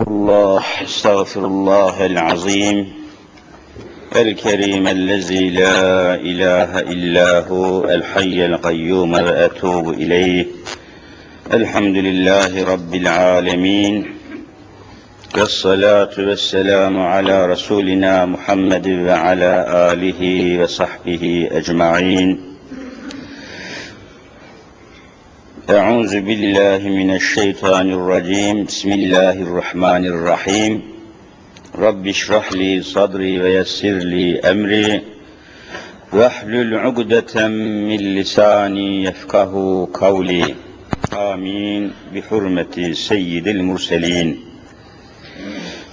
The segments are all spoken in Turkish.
الله استغفر الله العظيم الكريم الذي لا إله إلا هو الحي القيوم وأتوب إليه. الحمد لله رب العالمين والصلاة والسلام على رسولنا محمد وعلى آله وصحبه أجمعين. أعوذ بالله من الشيطان الرجيم. بسم الله الرحمن الرحيم. رب اشرح لي صدري ويسر لي أمري. واحلل عقدة من لساني يفقه قولي. آمين. بحرمة سيد المرسلين.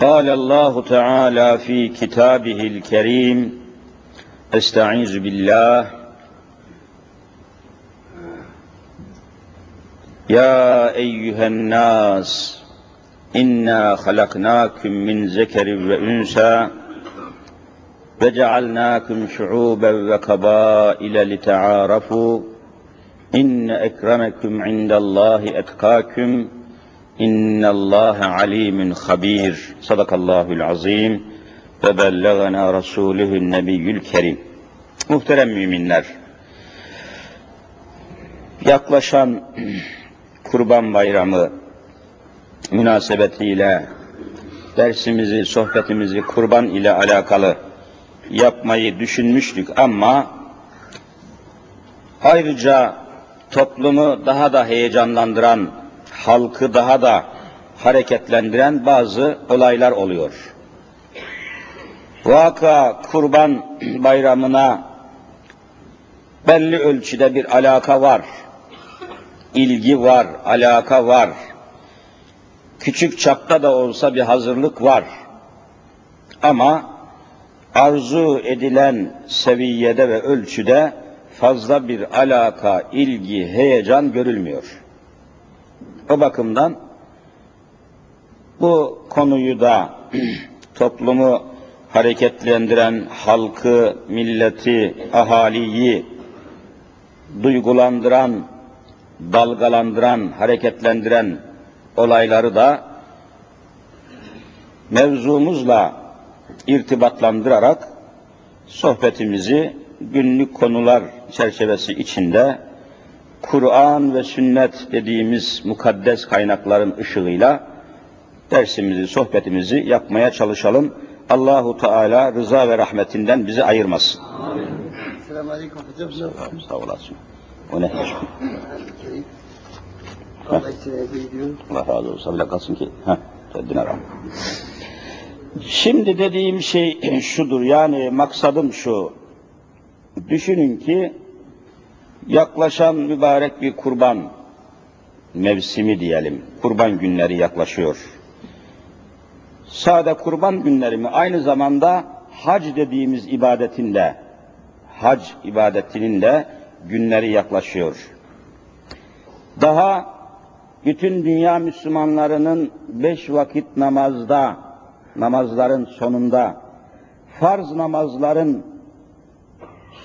قال الله تعالى في كتابه الكريم استعيذ بالله يا ايها الناس انا خلقناكم من ذكر وانثى وجعلناكم شعوبا وقبائل لتعارفوا ان اكرمكم عند الله اتقاكم إن الله عليم خبير صدق الله العظيم ve bellagana rasulühün nebiyyül kerim. Muhterem müminler, yaklaşan Kurban Bayramı münasebetiyle dersimizi, sohbetimizi kurban ile alakalı yapmayı düşünmüştük ama ayrıca toplumu daha da heyecanlandıran halkı daha da hareketlendiren bazı olaylar oluyor. Vaka kurban bayramına belli ölçüde bir alaka var. İlgi var, alaka var. Küçük çapta da olsa bir hazırlık var. Ama arzu edilen seviyede ve ölçüde fazla bir alaka, ilgi, heyecan görülmüyor. O bakımdan bu konuyu da toplumu hareketlendiren halkı, milleti, ahaliyi duygulandıran, dalgalandıran, hareketlendiren olayları da mevzumuzla irtibatlandırarak sohbetimizi günlük konular çerçevesi içinde Kur'an ve sünnet dediğimiz mukaddes kaynakların ışığıyla dersimizi, sohbetimizi yapmaya çalışalım. Allahu Teala rıza ve rahmetinden bizi ayırmasın. Selamun Aleyküm hocam. Sağ, olasın. O ne? Allah razı olsun. Bile kalsın ki. Heh. Şimdi dediğim şey şudur. Yani maksadım şu. Düşünün ki yaklaşan mübarek bir kurban mevsimi diyelim. Kurban günleri yaklaşıyor. Sade kurban günleri mi? Aynı zamanda hac dediğimiz ibadetin de hac ibadetinin de günleri yaklaşıyor. Daha bütün dünya Müslümanlarının beş vakit namazda, namazların sonunda, farz namazların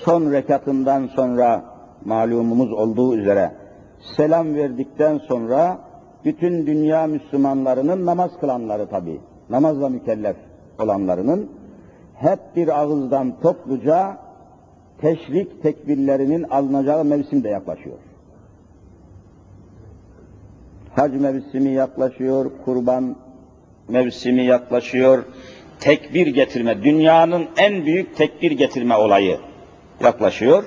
son rekatından sonra malumumuz olduğu üzere selam verdikten sonra bütün dünya Müslümanlarının namaz kılanları tabi, namazla mükellef olanlarının hep bir ağızdan topluca teşrik tekbirlerinin alınacağı mevsim de yaklaşıyor. Hac mevsimi yaklaşıyor, kurban mevsimi yaklaşıyor, tekbir getirme, dünyanın en büyük tekbir getirme olayı yaklaşıyor.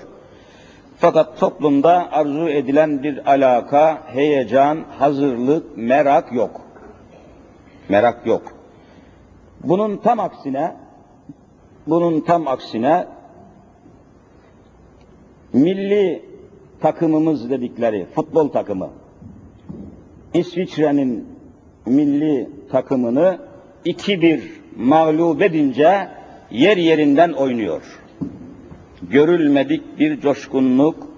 Fakat toplumda arzu edilen bir alaka, heyecan, hazırlık, merak yok. Merak yok. Bunun tam aksine, bunun tam aksine milli takımımız dedikleri futbol takımı, İsviçre'nin milli takımını 2-1 mağlup edince yer yerinden oynuyor. Görülmedik bir coşkunluk,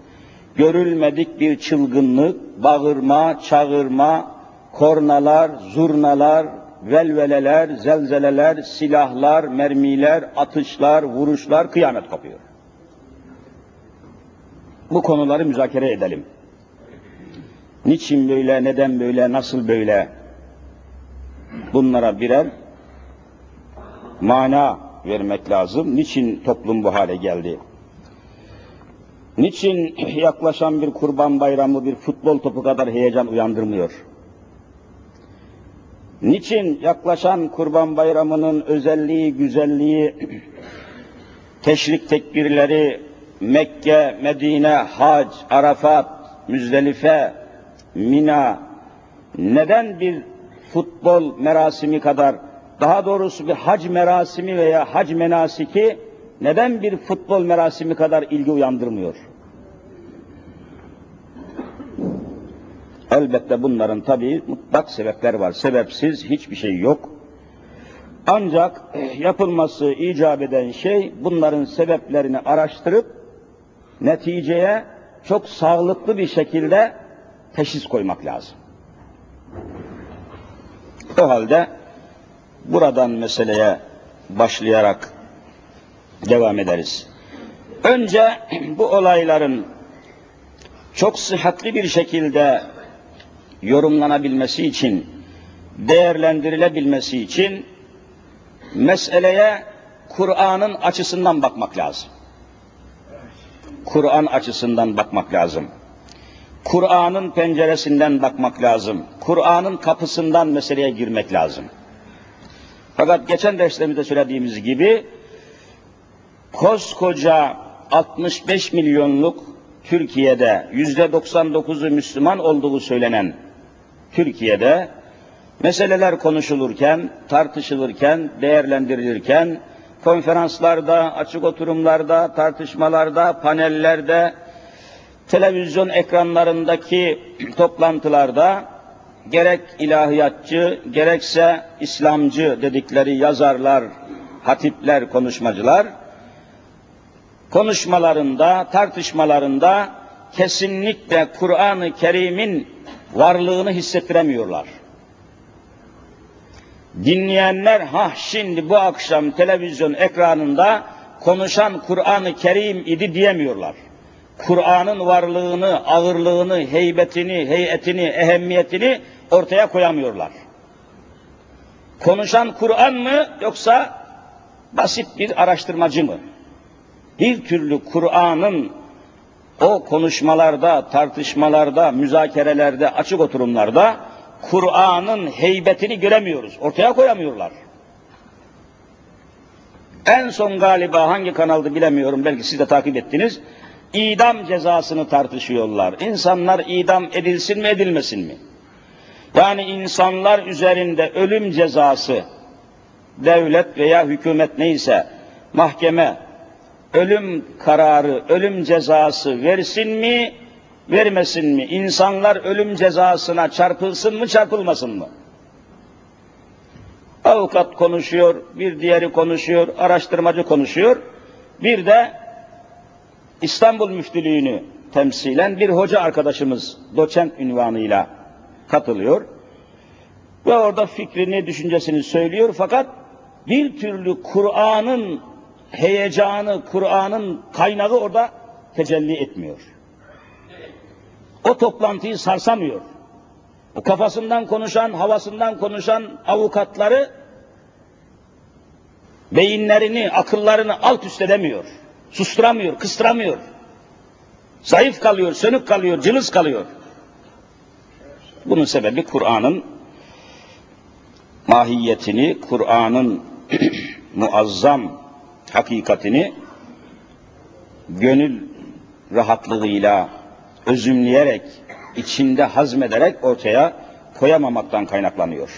görülmedik bir çılgınlık, bağırma, çağırma, kornalar, zurnalar, velveleler, zelzeleler, silahlar, mermiler, atışlar, vuruşlar, kıyamet kopuyor. Bu konuları müzakere edelim. Niçin böyle, neden böyle, nasıl böyle? Bunlara birer mana vermek lazım. Niçin toplum bu hale geldi? Niçin yaklaşan bir kurban bayramı bir futbol topu kadar heyecan uyandırmıyor? Niçin yaklaşan kurban bayramının özelliği, güzelliği, teşrik tekbirleri, Mekke, Medine, Hac, Arafat, Müzdelife, Mina, neden bir futbol merasimi kadar, daha doğrusu bir hac merasimi veya hac menasiki, neden bir futbol merasimi kadar ilgi uyandırmıyor? Elbette bunların tabii mutlak sebepler var. Sebepsiz hiçbir şey yok. Ancak yapılması icap eden şey bunların sebeplerini araştırıp neticeye çok sağlıklı bir şekilde teşhis koymak lazım. O halde buradan meseleye başlayarak devam ederiz. Önce bu olayların çok sıhhatli bir şekilde yorumlanabilmesi için, değerlendirilebilmesi için meseleye Kur'an'ın açısından bakmak lazım. Kur'an açısından bakmak lazım. Kur'an'ın penceresinden bakmak lazım. Kur'an'ın kapısından meseleye girmek lazım. Fakat geçen derslerimizde söylediğimiz gibi koskoca 65 milyonluk Türkiye'de yüzde 99'u Müslüman olduğu söylenen Türkiye'de meseleler konuşulurken, tartışılırken, değerlendirilirken, konferanslarda, açık oturumlarda, tartışmalarda, panellerde, televizyon ekranlarındaki toplantılarda gerek ilahiyatçı, gerekse İslamcı dedikleri yazarlar, hatipler, konuşmacılar, konuşmalarında, tartışmalarında kesinlikle Kur'an-ı Kerim'in varlığını hissettiremiyorlar. Dinleyenler ha şimdi bu akşam televizyon ekranında konuşan Kur'an-ı Kerim idi diyemiyorlar. Kur'an'ın varlığını, ağırlığını, heybetini, heyetini, ehemmiyetini ortaya koyamıyorlar. Konuşan Kur'an mı yoksa basit bir araştırmacı mı? Bir türlü Kur'an'ın o konuşmalarda, tartışmalarda, müzakerelerde, açık oturumlarda Kur'an'ın heybetini göremiyoruz. Ortaya koyamıyorlar. En son galiba hangi kanalda bilemiyorum, belki siz de takip ettiniz. İdam cezasını tartışıyorlar. İnsanlar idam edilsin mi edilmesin mi? Yani insanlar üzerinde ölüm cezası, devlet veya hükümet neyse, mahkeme, ölüm kararı, ölüm cezası versin mi, vermesin mi? İnsanlar ölüm cezasına çarpılsın mı, çarpılmasın mı? Avukat konuşuyor, bir diğeri konuşuyor, araştırmacı konuşuyor. Bir de İstanbul Müftülüğünü temsilen bir hoca arkadaşımız doçent ünvanıyla katılıyor. Ve orada fikrini, düşüncesini söylüyor fakat bir türlü Kur'an'ın heyecanı, Kur'an'ın kaynağı orada tecelli etmiyor. O toplantıyı sarsamıyor. O kafasından konuşan, havasından konuşan avukatları beyinlerini, akıllarını alt üst edemiyor. Susturamıyor, kıstıramıyor. Zayıf kalıyor, sönük kalıyor, cılız kalıyor. Bunun sebebi Kur'an'ın mahiyetini, Kur'an'ın muazzam hakikatini gönül rahatlığıyla özümleyerek, içinde hazmederek ortaya koyamamaktan kaynaklanıyor.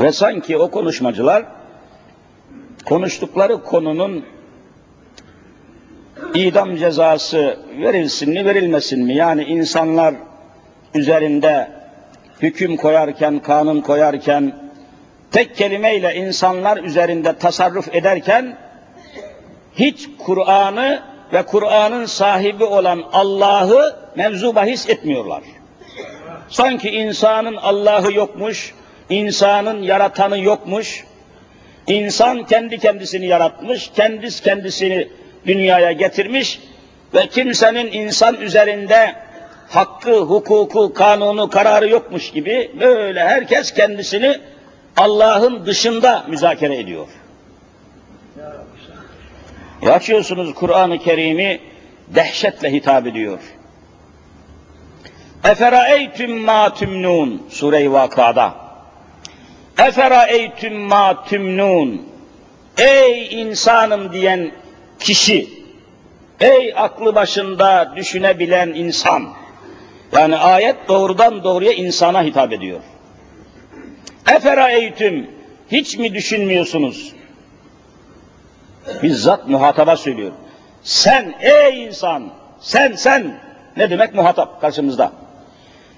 Ve sanki o konuşmacılar konuştukları konunun idam cezası verilsin mi verilmesin mi? Yani insanlar üzerinde hüküm koyarken, kanun koyarken, tek kelimeyle insanlar üzerinde tasarruf ederken, hiç Kur'an'ı ve Kur'an'ın sahibi olan Allah'ı mevzu bahis etmiyorlar. Sanki insanın Allah'ı yokmuş, insanın yaratanı yokmuş, insan kendi kendisini yaratmış, kendisi kendisini dünyaya getirmiş ve kimsenin insan üzerinde hakkı, hukuku, kanunu, kararı yokmuş gibi böyle herkes kendisini Allah'ın dışında müzakere ediyor. E açıyorsunuz Kur'an-ı Kerim'i dehşetle hitap ediyor. Eferaeytüm ma tümnun Sure-i Vaka'da. Eferaeytüm ma tümnun Ey insanım diyen kişi, ey aklı başında düşünebilen insan. Yani ayet doğrudan doğruya insana hitap ediyor. Eferaeytüm hiç mi düşünmüyorsunuz? Bizzat muhataba söylüyor. Sen ey insan, sen sen ne demek muhatap karşımızda?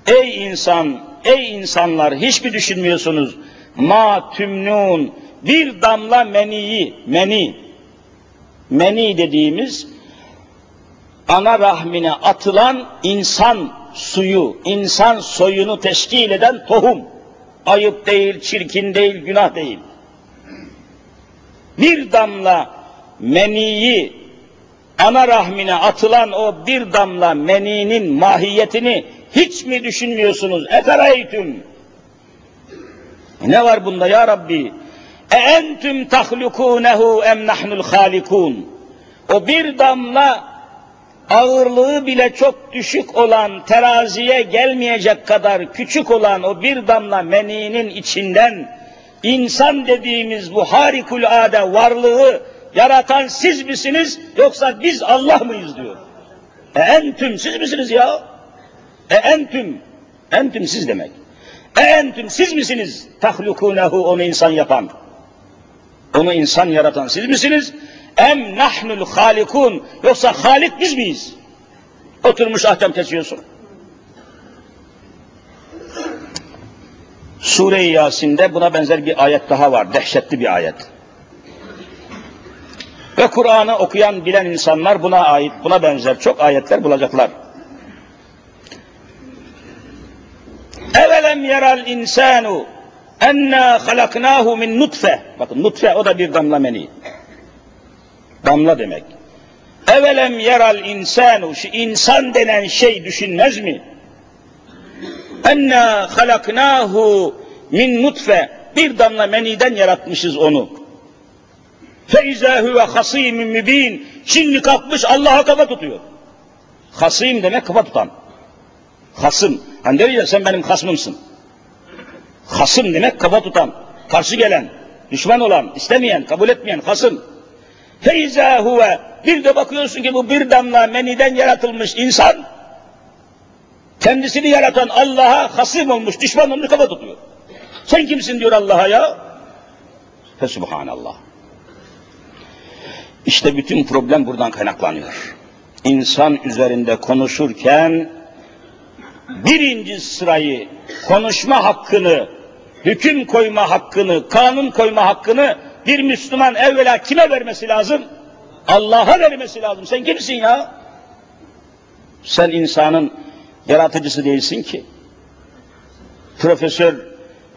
Ey insan, ey insanlar hiç mi düşünmüyorsunuz? Ma tümnun bir damla meniyi, meni, meni dediğimiz ana rahmine atılan insan suyu, insan soyunu teşkil eden tohum. Ayıp değil, çirkin değil, günah değil. Bir damla meniyi ana rahmine atılan o bir damla meninin mahiyetini hiç mi düşünmüyorsunuz? Efereytüm. Ne var bunda ya Rabbi? E entüm tahlukunehu em nahnul halikun. O bir damla ağırlığı bile çok düşük olan, teraziye gelmeyecek kadar küçük olan o bir damla meninin içinden insan dediğimiz bu harikulade varlığı yaratan siz misiniz yoksa biz Allah mıyız diyor. E entüm siz misiniz ya? E entüm, entüm siz demek. E entüm siz misiniz tahlukunehu onu insan yapan? Onu insan yaratan siz misiniz? Em nahnul halikun yoksa halik biz miyiz? Oturmuş ahkam kesiyorsun. Sure-i Yasin'de buna benzer bir ayet daha var. Dehşetli bir ayet. Ve Kur'an'ı okuyan bilen insanlar buna ait, buna benzer çok ayetler bulacaklar. Evelem yeral insanu enna halaknahu min nutfe. Bakın nutfe o da bir damla meni. Damla demek. Evelem yeral insanu şu insan denen şey düşünmez mi? Enna halaknahu min nutfe bir damla meniden yaratmışız onu. Feiza huve hasimun mübin. Şimdi kalkmış Allah'a kafa tutuyor. Hasim demek kafa tutan. Hasım. Hani diyor ya sen benim hasmımsın. Hasım demek kafa tutan. Karşı gelen, düşman olan, istemeyen, kabul etmeyen hasım. Feiza huve bir de bakıyorsun ki bu bir damla meniden yaratılmış insan kendisini yaratan Allah'a hasım olmuş, düşman olmuş kafa tutuyor. Sen kimsin diyor Allah'a ya? Fesubhanallah. İşte bütün problem buradan kaynaklanıyor. İnsan üzerinde konuşurken birinci sırayı konuşma hakkını, hüküm koyma hakkını, kanun koyma hakkını bir Müslüman evvela kime vermesi lazım? Allah'a vermesi lazım. Sen kimsin ya? Sen insanın yaratıcısı değilsin ki. Profesör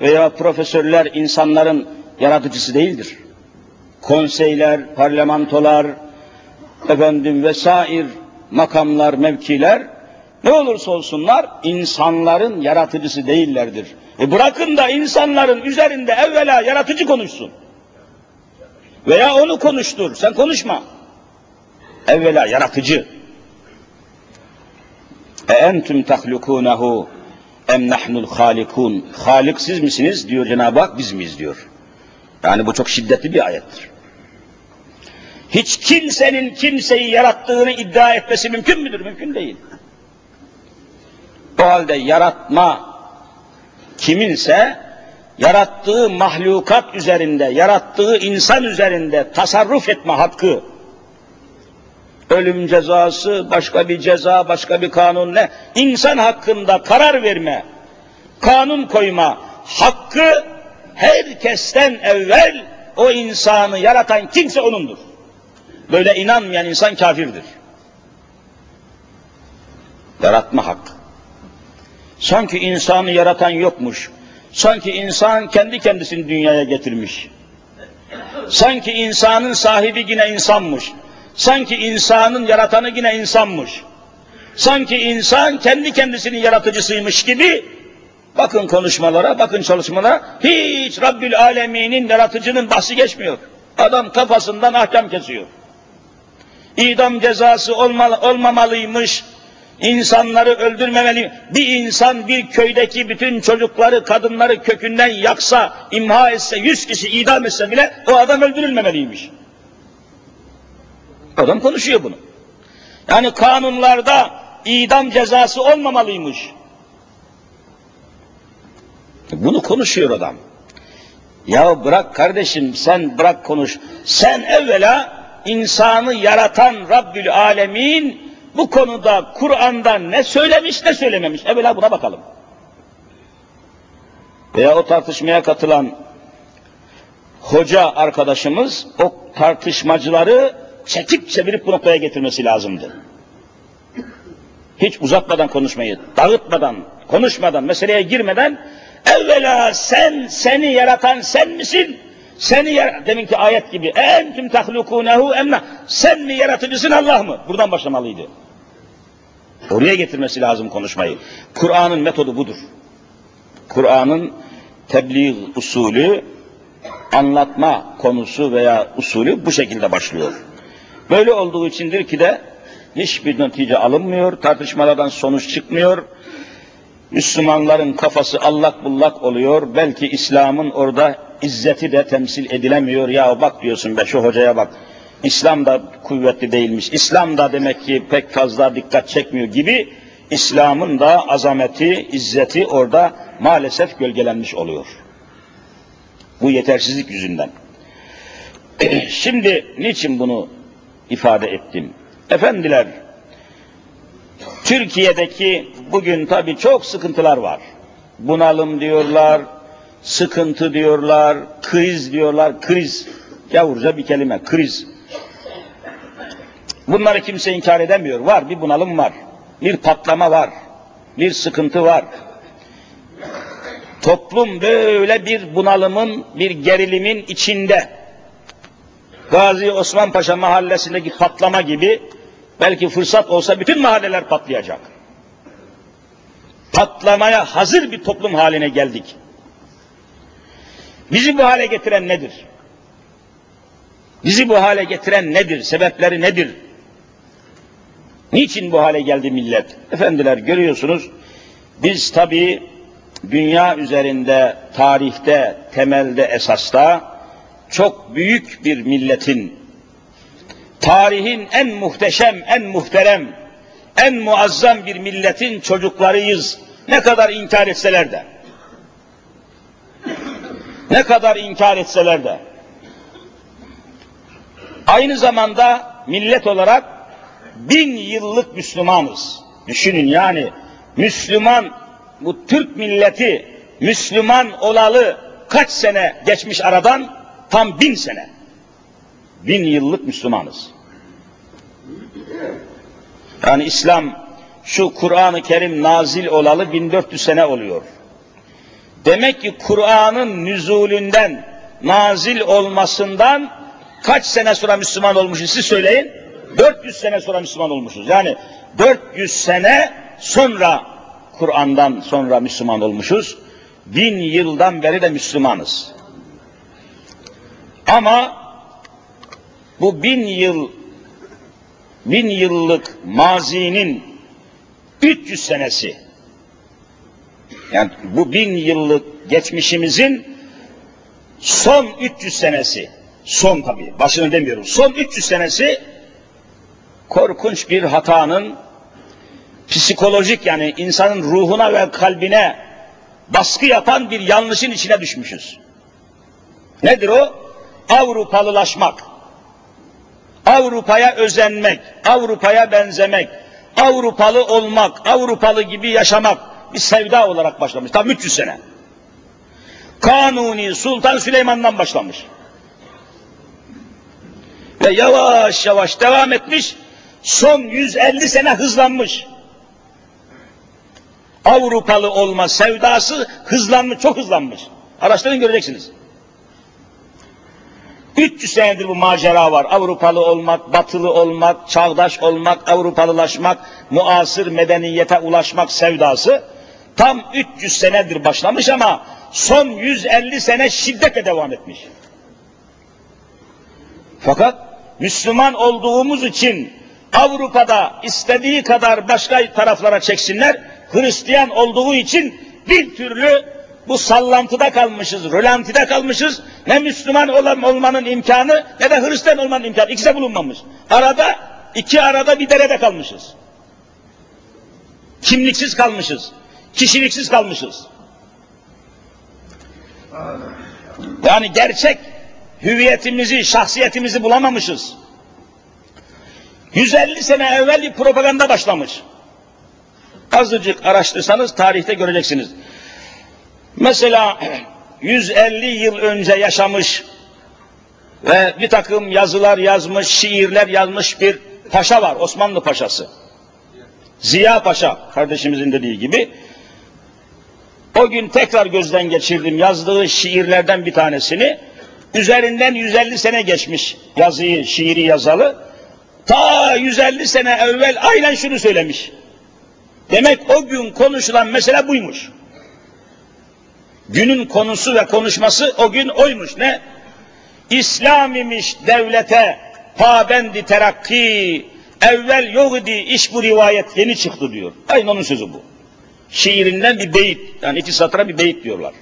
veya profesörler insanların yaratıcısı değildir. Konseyler, parlamentolar, efendim vesair makamlar, mevkiler ne olursa olsunlar insanların yaratıcısı değillerdir. E bırakın da insanların üzerinde evvela yaratıcı konuşsun. Veya onu konuştur, sen konuşma. Evvela yaratıcı. E entüm tahlukunehu em nahnul halikun. Halik siz misiniz diyor Cenab-ı Hak biz miyiz diyor. Yani bu çok şiddetli bir ayettir. Hiç kimsenin kimseyi yarattığını iddia etmesi mümkün müdür? Mümkün değil. O halde yaratma kiminse yarattığı mahlukat üzerinde, yarattığı insan üzerinde tasarruf etme hakkı Ölüm cezası, başka bir ceza, başka bir kanun ne? İnsan hakkında karar verme, kanun koyma hakkı herkesten evvel o insanı yaratan kimse onundur. Böyle inanmayan insan kafirdir. Yaratma hakkı. Sanki insanı yaratan yokmuş. Sanki insan kendi kendisini dünyaya getirmiş. Sanki insanın sahibi yine insanmış. Sanki insanın yaratanı yine insanmış. Sanki insan kendi kendisinin yaratıcısıymış gibi bakın konuşmalara, bakın çalışmalara hiç Rabbül Alemin'in yaratıcının bahsi geçmiyor. Adam kafasından ahkam kesiyor. İdam cezası olmalı, olmamalıymış, insanları öldürmemeli. Bir insan bir köydeki bütün çocukları, kadınları kökünden yaksa, imha etse, yüz kişi idam etse bile o adam öldürülmemeliymiş. Adam konuşuyor bunu. Yani kanunlarda idam cezası olmamalıymış. Bunu konuşuyor adam. Ya bırak kardeşim sen bırak konuş. Sen evvela insanı yaratan Rabbül Alemin bu konuda Kur'an'da ne söylemiş ne söylememiş. Evvela buna bakalım. Veya o tartışmaya katılan hoca arkadaşımız o tartışmacıları çekip çevirip bu noktaya getirmesi lazımdı. Hiç uzatmadan konuşmayı, dağıtmadan, konuşmadan, meseleye girmeden evvela sen, seni yaratan sen misin? Seni yar deminki ayet gibi entüm tahlukunehu emna sen mi yaratıcısın Allah mı? Buradan başlamalıydı. Oraya getirmesi lazım konuşmayı. Kur'an'ın metodu budur. Kur'an'ın tebliğ usulü, anlatma konusu veya usulü bu şekilde başlıyor. Böyle olduğu içindir ki de hiçbir netice alınmıyor, tartışmalardan sonuç çıkmıyor. Müslümanların kafası allak bullak oluyor. Belki İslam'ın orada izzeti de temsil edilemiyor. Ya bak diyorsun be şu hocaya bak. İslam da kuvvetli değilmiş. İslam da demek ki pek fazla dikkat çekmiyor gibi İslam'ın da azameti, izzeti orada maalesef gölgelenmiş oluyor. Bu yetersizlik yüzünden. Şimdi niçin bunu ifade ettim? Efendiler, Türkiye'deki bugün tabi çok sıkıntılar var. Bunalım diyorlar, sıkıntı diyorlar, kriz diyorlar, kriz. Yavurca bir kelime, kriz. Bunları kimse inkar edemiyor. Var, bir bunalım var. Bir patlama var. Bir sıkıntı var. Toplum böyle bir bunalımın, bir gerilimin içinde. Gazi Osman Paşa mahallesindeki patlama gibi belki fırsat olsa bütün mahalleler patlayacak. Patlamaya hazır bir toplum haline geldik. Bizi bu hale getiren nedir? Bizi bu hale getiren nedir? Sebepleri nedir? Niçin bu hale geldi millet? Efendiler görüyorsunuz biz tabii dünya üzerinde, tarihte, temelde, esasta çok büyük bir milletin, tarihin en muhteşem, en muhterem, en muazzam bir milletin çocuklarıyız. Ne kadar inkar etseler de. Ne kadar inkar etseler de. Aynı zamanda millet olarak bin yıllık Müslümanız. Düşünün yani Müslüman, bu Türk milleti Müslüman olalı kaç sene geçmiş aradan? Tam bin sene. Bin yıllık Müslümanız. Yani İslam şu Kur'an-ı Kerim nazil olalı 1400 sene oluyor. Demek ki Kur'an'ın nüzulünden, nazil olmasından kaç sene sonra Müslüman olmuşuz siz söyleyin. 400 sene sonra Müslüman olmuşuz. Yani 400 sene sonra Kur'an'dan sonra Müslüman olmuşuz. Bin yıldan beri de Müslümanız. Ama bu bin yıl bin yıllık mazinin 300 senesi yani bu bin yıllık geçmişimizin son 300 senesi son tabi başını demiyorum son 300 senesi korkunç bir hatanın psikolojik yani insanın ruhuna ve kalbine baskı yapan bir yanlışın içine düşmüşüz. Nedir o? Avrupalılaşmak. Avrupa'ya özenmek, Avrupa'ya benzemek, Avrupalı olmak, Avrupalı gibi yaşamak bir sevda olarak başlamış. Tam 300 sene. Kanuni Sultan Süleyman'dan başlamış. Ve yavaş yavaş devam etmiş, son 150 sene hızlanmış. Avrupalı olma sevdası hızlanmış, çok hızlanmış. Araştırın göreceksiniz. 300 senedir bu macera var. Avrupalı olmak, batılı olmak, çağdaş olmak, Avrupalılaşmak, muasır medeniyete ulaşmak sevdası tam 300 senedir başlamış ama son 150 sene şiddetle devam etmiş. Fakat Müslüman olduğumuz için Avrupa'da istediği kadar başka taraflara çeksinler, Hristiyan olduğu için bir türlü bu sallantıda kalmışız, rölantide kalmışız. Ne Müslüman olan, olmanın imkanı ne de Hristiyan olmanın imkanı. İkisi de bulunmamış. Arada, iki arada bir derede kalmışız. Kimliksiz kalmışız. Kişiliksiz kalmışız. Yani gerçek hüviyetimizi, şahsiyetimizi bulamamışız. 150 sene evvel bir propaganda başlamış. Azıcık araştırsanız tarihte göreceksiniz. Mesela 150 yıl önce yaşamış ve bir takım yazılar yazmış, şiirler yazmış bir paşa var, Osmanlı Paşası. Ziya Paşa, kardeşimizin dediği gibi. O gün tekrar gözden geçirdim yazdığı şiirlerden bir tanesini. Üzerinden 150 sene geçmiş yazıyı, şiiri yazalı. Ta 150 sene evvel aynen şunu söylemiş. Demek o gün konuşulan mesele buymuş. Günün konusu ve konuşması o gün oymuş. Ne? İslam imiş devlete pabendi terakki, evvel yok idi iş bu rivayet yeni çıktı diyor. Aynı onun sözü bu. Şiirinden bir beyit, yani iki satıra bir beyit diyorlar.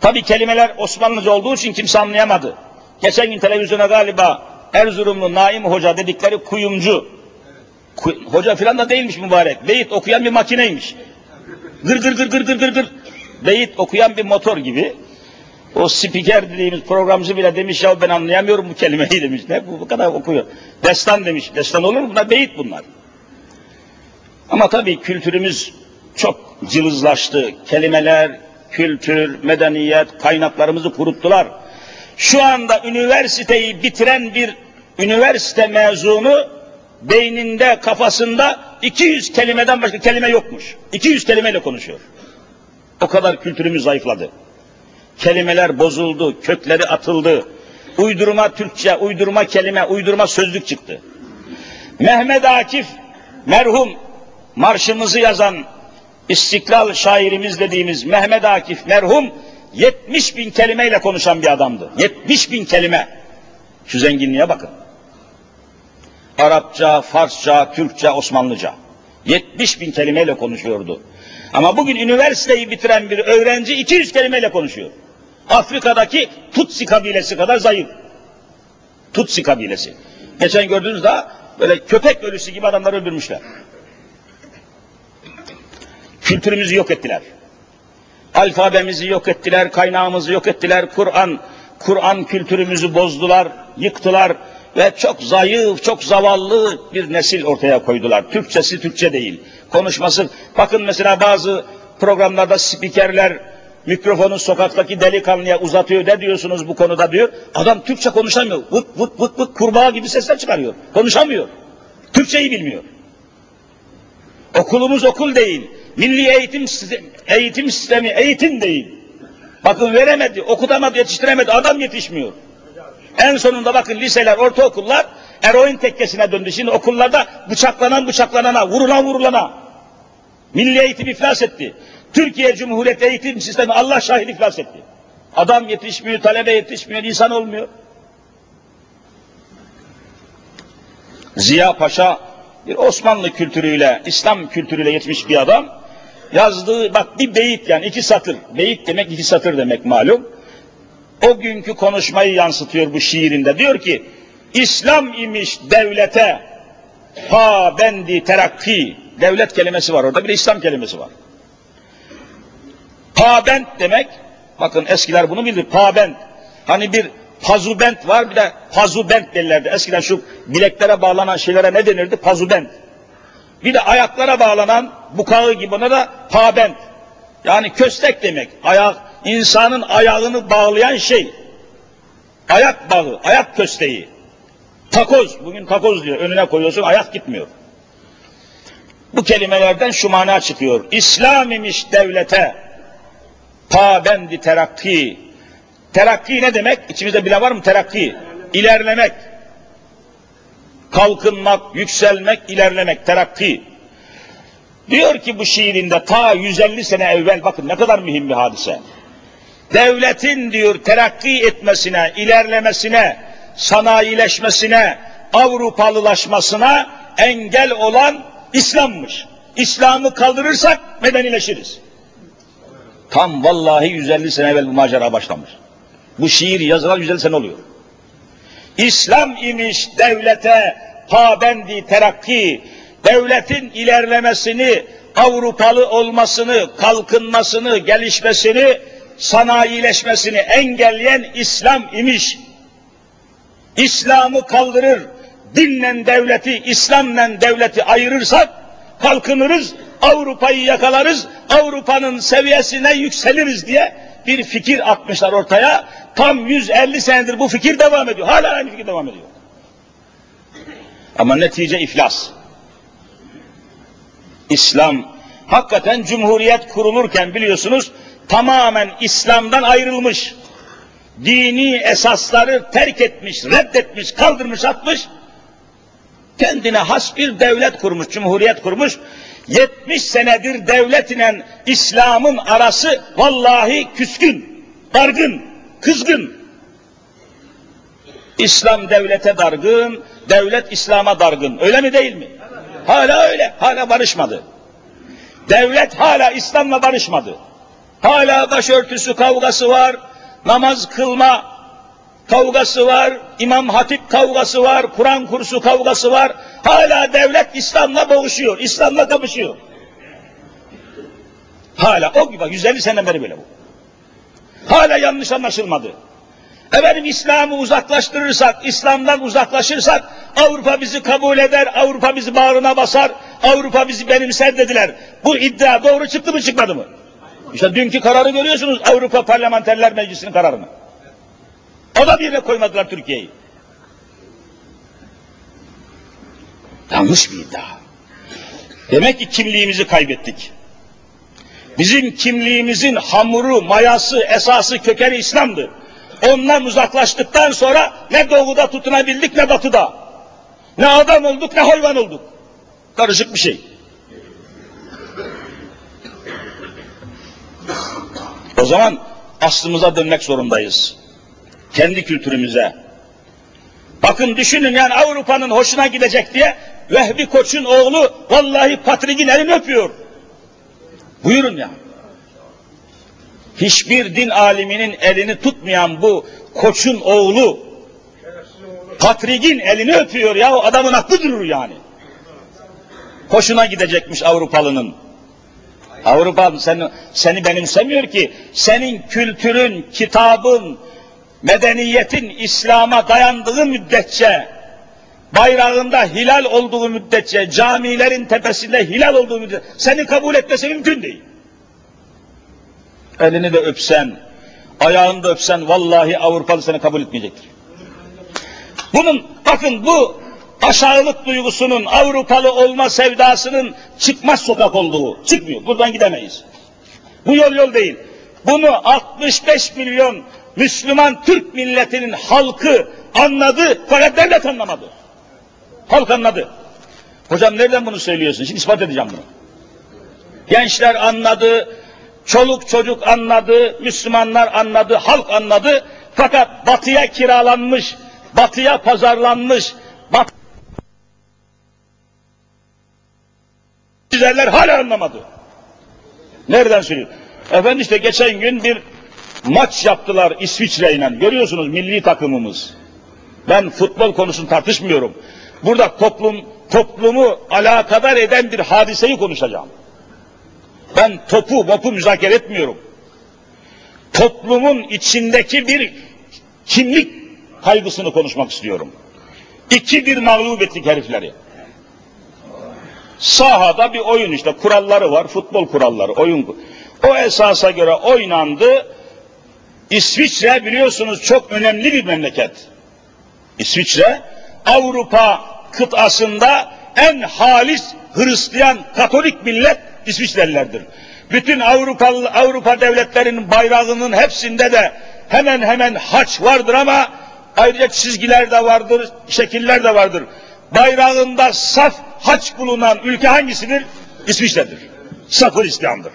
Tabi kelimeler Osmanlıca olduğu için kimse anlayamadı. Geçen gün televizyona galiba Erzurumlu Naim Hoca dedikleri kuyumcu, kuy, hoca filan da değilmiş mübarek, beyit okuyan bir makineymiş. Gır gır gır gır gır gır gır beyit okuyan bir motor gibi. O spiker dediğimiz programcı bile demiş ya ben anlayamıyorum bu kelimeyi demiş. Ne bu, bu kadar okuyor. Destan demiş. Destan olur mu? Bunlar beyit bunlar. Ama tabii kültürümüz çok cılızlaştı. Kelimeler, kültür, medeniyet, kaynaklarımızı kuruttular. Şu anda üniversiteyi bitiren bir üniversite mezunu beyninde, kafasında 200 kelimeden başka kelime yokmuş. 200 kelimeyle konuşuyor. O kadar kültürümüz zayıfladı. Kelimeler bozuldu, kökleri atıldı. Uydurma Türkçe, uydurma kelime, uydurma sözlük çıktı. Mehmet Akif merhum marşımızı yazan İstiklal şairimiz dediğimiz Mehmet Akif merhum 70 bin kelimeyle konuşan bir adamdı. 70 bin kelime. Şu zenginliğe bakın. Arapça, Farsça, Türkçe, Osmanlıca. 70 bin kelimeyle konuşuyordu. Ama bugün üniversiteyi bitiren bir öğrenci 200 kelimeyle konuşuyor. Afrika'daki Tutsi kabilesi kadar zayıf. Tutsi kabilesi. Geçen gördüğünüz daha böyle köpek ölüsü gibi adamları öldürmüşler. Kültürümüzü yok ettiler. Alfabemizi yok ettiler, kaynağımızı yok ettiler. Kur'an, Kur'an kültürümüzü bozdular, yıktılar ve çok zayıf, çok zavallı bir nesil ortaya koydular. Türkçesi Türkçe değil. Konuşması, bakın mesela bazı programlarda spikerler mikrofonu sokaktaki delikanlıya uzatıyor. Ne diyorsunuz bu konuda diyor. Adam Türkçe konuşamıyor. Vıt vıt vıt vıt kurbağa gibi sesler çıkarıyor. Konuşamıyor. Türkçeyi bilmiyor. Okulumuz okul değil. Milli eğitim eğitim sistemi eğitim değil. Bakın veremedi, okutamadı, yetiştiremedi. Adam yetişmiyor. En sonunda bakın liseler, ortaokullar eroin tekkesine döndü. Şimdi okullarda bıçaklanan bıçaklanana, vurulan vurulana. Milli eğitim iflas etti. Türkiye Cumhuriyeti eğitim sistemi Allah şahit iflas etti. Adam yetişmiyor, talebe yetişmiyor, insan olmuyor. Ziya Paşa bir Osmanlı kültürüyle, İslam kültürüyle yetmiş bir adam. Yazdığı bak bir beyit yani iki satır. Beyit demek iki satır demek malum. O günkü konuşmayı yansıtıyor bu şiirinde. Diyor ki İslam imiş devlete ha bendi terakki devlet kelimesi var orada bir de İslam kelimesi var. Pabent demek bakın eskiler bunu bilir pabent hani bir pazubent var bir de pazubent derlerdi. Eskiden şu bileklere bağlanan şeylere ne denirdi? Pazubent. Bir de ayaklara bağlanan bukağı gibi ona da pabent. Yani köstek demek. Ayak, insanın ayağını bağlayan şey. Ayak bağı, ayak kösteği. Takoz, bugün takoz diyor. Önüne koyuyorsun, ayak gitmiyor. Bu kelimelerden şu mana çıkıyor. İslam imiş devlete, pabendi terakki. Terakki ne demek? İçimizde bile var mı terakki? İlerlemek. Kalkınmak, yükselmek, ilerlemek, terakki. Diyor ki bu şiirinde ta 150 sene evvel bakın ne kadar mühim bir hadise. Devletin diyor terakki etmesine, ilerlemesine, sanayileşmesine, Avrupalılaşmasına engel olan İslam'mış. İslam'ı kaldırırsak medenileşiriz. Tam vallahi 150 sene evvel bu macera başlamış. Bu şiir yazılan 150 sene oluyor. İslam imiş devlete pabendi terakki, devletin ilerlemesini, Avrupalı olmasını, kalkınmasını, gelişmesini, sanayileşmesini engelleyen İslam imiş. İslam'ı kaldırır, dinle devleti, İslam'la devleti ayırırsak kalkınırız, Avrupa'yı yakalarız, Avrupa'nın seviyesine yükseliriz diye bir fikir atmışlar ortaya. Tam 150 senedir bu fikir devam ediyor. Hala aynı fikir devam ediyor. Ama netice iflas. İslam hakikaten cumhuriyet kurulurken biliyorsunuz tamamen İslam'dan ayrılmış. Dini esasları terk etmiş, reddetmiş, kaldırmış, atmış. Kendine has bir devlet kurmuş, cumhuriyet kurmuş. 70 senedir devlet İslam'ın arası vallahi küskün, dargın, kızgın. İslam devlete dargın, devlet İslam'a dargın. Öyle mi değil mi? Hala öyle, hala barışmadı. Devlet hala İslam'la barışmadı. Hala başörtüsü kavgası var, namaz kılma kavgası var, İmam Hatip kavgası var, Kur'an kursu kavgası var. Hala devlet İslam'la boğuşuyor, İslam'la kapışıyor. Hala o gibi, 150 sene beri böyle bu. Hala yanlış anlaşılmadı. Efendim İslam'ı uzaklaştırırsak, İslam'dan uzaklaşırsak Avrupa bizi kabul eder, Avrupa bizi bağrına basar, Avrupa bizi benimser dediler. Bu iddia doğru çıktı mı çıkmadı mı? İşte dünkü kararı görüyorsunuz Avrupa Parlamenterler Meclisi'nin kararını. O da birine koymadılar Türkiye'yi. Yanlış bir iddia. Demek ki kimliğimizi kaybettik. Bizim kimliğimizin hamuru, mayası, esası, kökeni İslam'dı. Ondan uzaklaştıktan sonra ne doğuda tutunabildik ne batıda. Ne adam olduk ne hayvan olduk. Karışık bir şey. O zaman aslımıza dönmek zorundayız. Kendi kültürümüze. Bakın düşünün yani Avrupa'nın hoşuna gidecek diye Vehbi Koç'un oğlu vallahi Patrik'in elini öpüyor. Buyurun ya. Hiçbir din aliminin elini tutmayan bu Koç'un oğlu Patrik'in elini öpüyor ya o adamın aklı durur yani. Hoşuna gidecekmiş Avrupalının. Avrupa seni, seni benimsemiyor ki. Senin kültürün, kitabın, medeniyetin İslam'a dayandığı müddetçe, bayrağında hilal olduğu müddetçe, camilerin tepesinde hilal olduğu müddetçe, seni kabul etmesi mümkün değil. Elini de öpsen, ayağını da öpsen, vallahi Avrupalı seni kabul etmeyecektir. Bunun, bakın bu aşağılık duygusunun, Avrupalı olma sevdasının çıkmaz sokak olduğu. Çıkmıyor. Buradan gidemeyiz. Bu yol yol değil. Bunu 65 milyon Müslüman Türk milletinin halkı anladı fakat devlet anlamadı. Halk anladı. Hocam nereden bunu söylüyorsun? Şimdi ispat edeceğim bunu. Gençler anladı, çoluk çocuk anladı, Müslümanlar anladı, halk anladı. Fakat batıya kiralanmış, batıya pazarlanmış, bat Sizler hala anlamadı. Nereden söylüyor? Efendim işte geçen gün bir maç yaptılar İsviçre ile. Görüyorsunuz milli takımımız. Ben futbol konusunu tartışmıyorum. Burada toplum toplumu alakadar eden bir hadiseyi konuşacağım. Ben topu mopu müzakere etmiyorum. Toplumun içindeki bir kimlik kaygısını konuşmak istiyorum. İki bir mağlup ettik herifleri. Sahada bir oyun işte kuralları var, futbol kuralları, oyun. O esasa göre oynandı. İsviçre biliyorsunuz çok önemli bir memleket. İsviçre Avrupa kıtasında en halis Hristiyan Katolik millet İsviçrelilerdir. Bütün Avrupa Avrupa devletlerinin bayrağının hepsinde de hemen hemen haç vardır ama ayrıca çizgiler de vardır, şekiller de vardır. Bayrağında saf haç bulunan ülke hangisidir? İsviçre'dir. Saf Hristiyandır.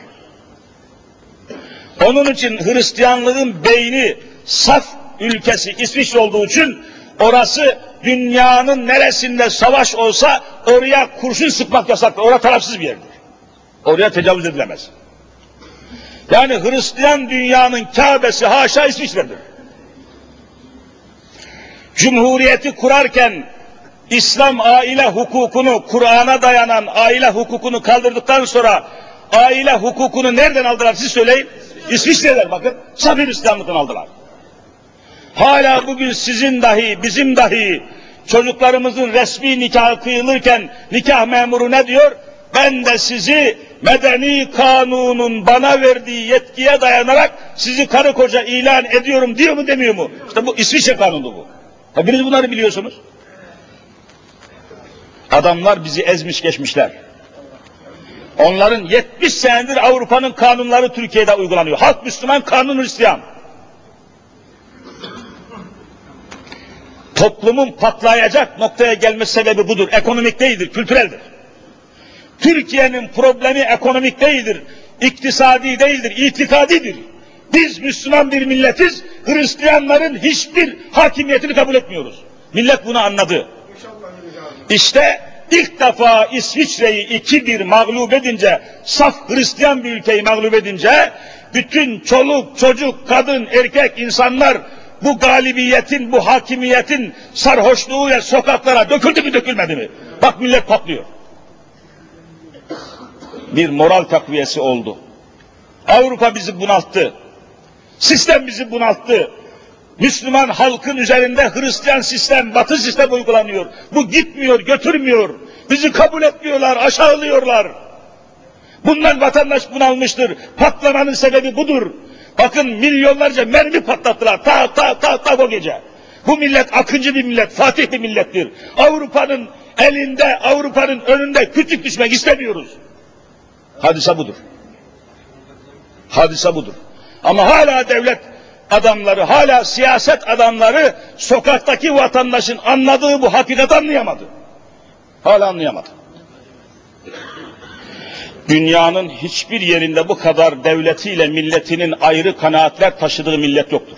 Onun için Hristiyanlığın beyni saf ülkesi İsviçre olduğu için orası dünyanın neresinde savaş olsa oraya kurşun sıkmak yasaktır. Orası tarafsız bir yerdir. Oraya tecavüz edilemez. Yani Hristiyan dünyanın Kabe'si haşa İsviçre'dir. Cumhuriyeti kurarken İslam aile hukukunu, Kur'an'a dayanan aile hukukunu kaldırdıktan sonra aile hukukunu nereden aldılar siz söyleyin? İsviçre'den bakın, Sabir İslamlıktan aldılar. Hala bugün sizin dahi, bizim dahi çocuklarımızın resmi nikahı kıyılırken nikah memuru ne diyor? Ben de sizi medeni kanunun bana verdiği yetkiye dayanarak sizi karı koca ilan ediyorum diyor mu demiyor mu? İşte bu İsviçre kanunu bu. Hepiniz bunları biliyorsunuz. Adamlar bizi ezmiş geçmişler. Onların 70 senedir Avrupa'nın kanunları Türkiye'de uygulanıyor. Halk Müslüman, kanun Hristiyan. Toplumun patlayacak noktaya gelme sebebi budur. Ekonomik değildir, kültüreldir. Türkiye'nin problemi ekonomik değildir, iktisadi değildir, itikadidir. Biz Müslüman bir milletiz, Hristiyanların hiçbir hakimiyetini kabul etmiyoruz. Millet bunu anladı. İşte ilk defa İsviçre'yi iki bir mağlup edince, saf Hristiyan bir ülkeyi mağlup edince, bütün çoluk, çocuk, kadın, erkek insanlar bu galibiyetin, bu hakimiyetin sarhoşluğuyla sokaklara döküldü mü dökülmedi mi? Bak millet patlıyor. Bir moral takviyesi oldu. Avrupa bizi bunalttı. Sistem bizi bunalttı. Müslüman halkın üzerinde Hristiyan sistem, Batı sistem uygulanıyor. Bu gitmiyor, götürmüyor. Bizi kabul etmiyorlar, aşağılıyorlar. Bundan vatandaş bunalmıştır. Patlamanın sebebi budur. Bakın milyonlarca mermi patlattılar. Ta ta ta ta o gece. Bu millet akıncı bir millet, fatih bir millettir. Avrupa'nın elinde, Avrupa'nın önünde küçük düşmek istemiyoruz. Hadise budur. Hadise budur. Ama hala devlet adamları, hala siyaset adamları sokaktaki vatandaşın anladığı bu hakikati anlayamadı. Hala anlayamadı. Dünyanın hiçbir yerinde bu kadar devletiyle milletinin ayrı kanaatler taşıdığı millet yoktur.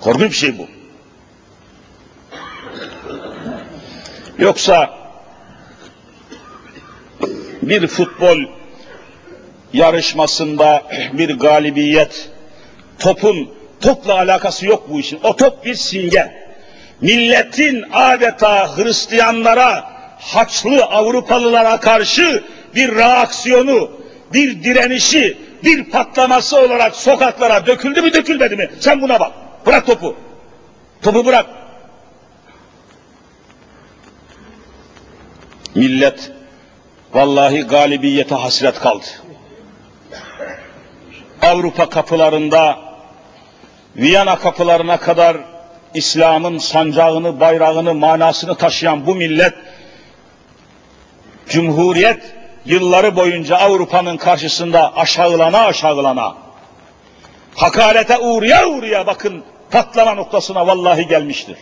Korkunç bir şey bu. Yoksa bir futbol yarışmasında bir galibiyet, topun topla alakası yok bu işin. O top bir simge. Milletin adeta Hristiyanlara, Haçlı Avrupalılara karşı bir reaksiyonu, bir direnişi, bir patlaması olarak sokaklara döküldü mü dökülmedi mi? Sen buna bak. Bırak topu. Topu bırak. Millet vallahi galibiyete hasret kaldı. Avrupa kapılarında Viyana kapılarına kadar İslam'ın sancağını, bayrağını, manasını taşıyan bu millet Cumhuriyet yılları boyunca Avrupa'nın karşısında aşağılana aşağılana hakarete uğraya uğraya bakın patlama noktasına vallahi gelmiştir.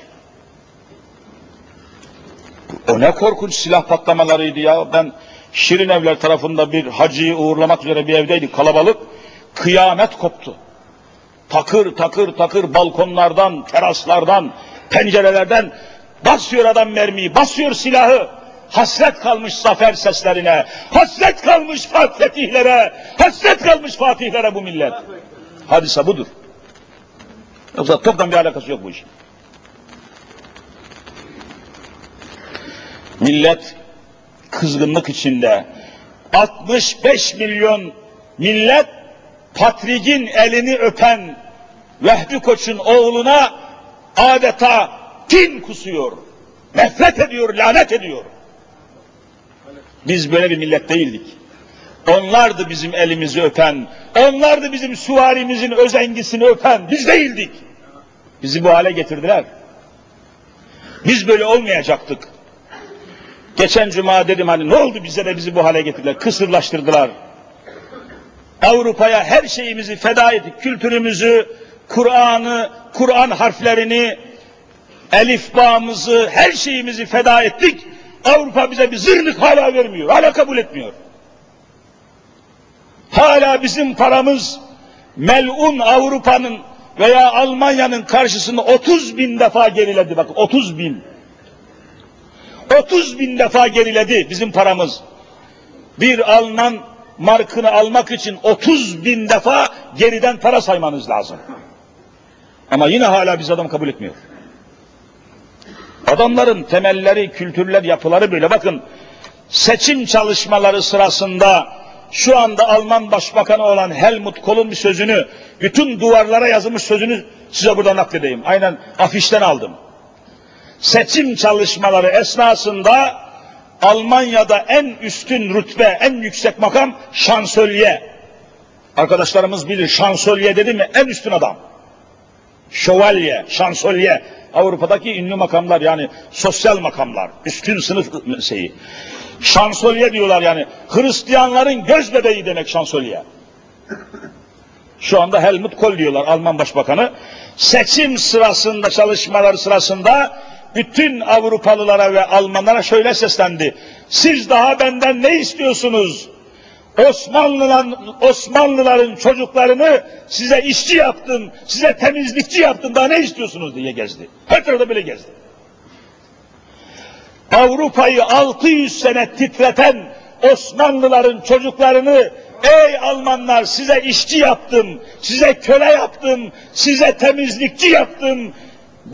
O ne korkunç silah patlamalarıydı ya. Ben Şirin Evler tarafında bir hacıyı uğurlamak üzere bir evdeydik kalabalık. Kıyamet koptu. Takır takır takır balkonlardan, teraslardan, pencerelerden basıyor adam mermiyi, basıyor silahı. Hasret kalmış zafer seslerine, hasret kalmış fetihlere, hasret kalmış fatihlere bu millet. Hadise budur. Yoksa toptan bir alakası yok bu işin. Millet kızgınlık içinde 65 milyon millet Patrik'in elini öpen Vehbi Koç'un oğluna adeta tin kusuyor. Nefret ediyor, lanet ediyor. Biz böyle bir millet değildik. Onlardı bizim elimizi öpen, onlardı bizim süvarimizin özengisini öpen, biz değildik. Bizi bu hale getirdiler. Biz böyle olmayacaktık. Geçen cuma dedim hani ne oldu bize de bizi bu hale getirdiler, kısırlaştırdılar. Avrupa'ya her şeyimizi feda ettik, kültürümüzü, Kur'an'ı, Kur'an harflerini, elifbamızı, her şeyimizi feda ettik. Avrupa bize bir zırnık hala vermiyor, hala kabul etmiyor. Hala bizim paramız melun Avrupa'nın veya Almanya'nın karşısında 30 bin defa geriledi. Bak 30 bin. 30 bin defa geriledi bizim paramız. Bir Alman markını almak için 30 bin defa geriden para saymanız lazım. Ama yine hala biz adam kabul etmiyor. Adamların temelleri, kültürler, yapıları böyle. Bakın seçim çalışmaları sırasında şu anda Alman Başbakanı olan Helmut Kohl'un bir sözünü, bütün duvarlara yazılmış sözünü size burada nakledeyim. Aynen afişten aldım. Seçim çalışmaları esnasında Almanya'da en üstün rütbe, en yüksek makam şansölye. Arkadaşlarımız bilir şansölye dedi mi en üstün adam. Şövalye, şansölye. Avrupa'daki ünlü makamlar yani sosyal makamlar, üstün sınıf şeyi. Şansölye diyorlar yani. Hristiyanların göz bebeği demek şansölye. Şu anda Helmut Kohl diyorlar Alman Başbakanı. Seçim sırasında, çalışmalar sırasında bütün Avrupalılara ve Almanlara şöyle seslendi. Siz daha benden ne istiyorsunuz? Osmanlıların, Osmanlıların çocuklarını size işçi yaptım, size temizlikçi yaptım, daha ne istiyorsunuz diye gezdi. Her tarafta böyle gezdi. Avrupa'yı 600 sene titreten Osmanlıların çocuklarını ey Almanlar size işçi yaptım, size köle yaptım, size temizlikçi yaptım,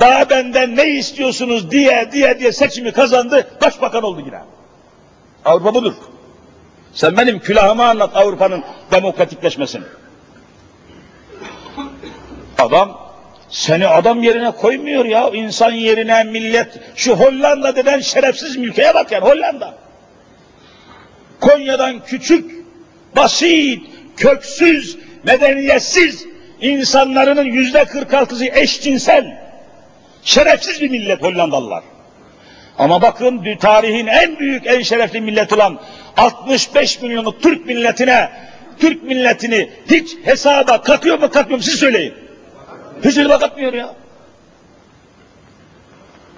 daha benden ne istiyorsunuz diye diye diye seçimi kazandı, başbakan oldu yine. Avrupa budur. Sen benim külahıma anlat Avrupa'nın demokratikleşmesini. Adam seni adam yerine koymuyor ya. insan yerine millet. Şu Hollanda denen şerefsiz ülkeye bak yani Hollanda. Konya'dan küçük, basit, köksüz, medeniyetsiz insanların yüzde 46'sı eşcinsel. Şerefsiz bir millet Hollandalılar. Ama bakın tarihin en büyük, en şerefli millet olan 65 milyonluk Türk milletine, Türk milletini hiç hesaba katıyor mu katmıyor mu siz söyleyin. Hiç hesaba katmıyor ya.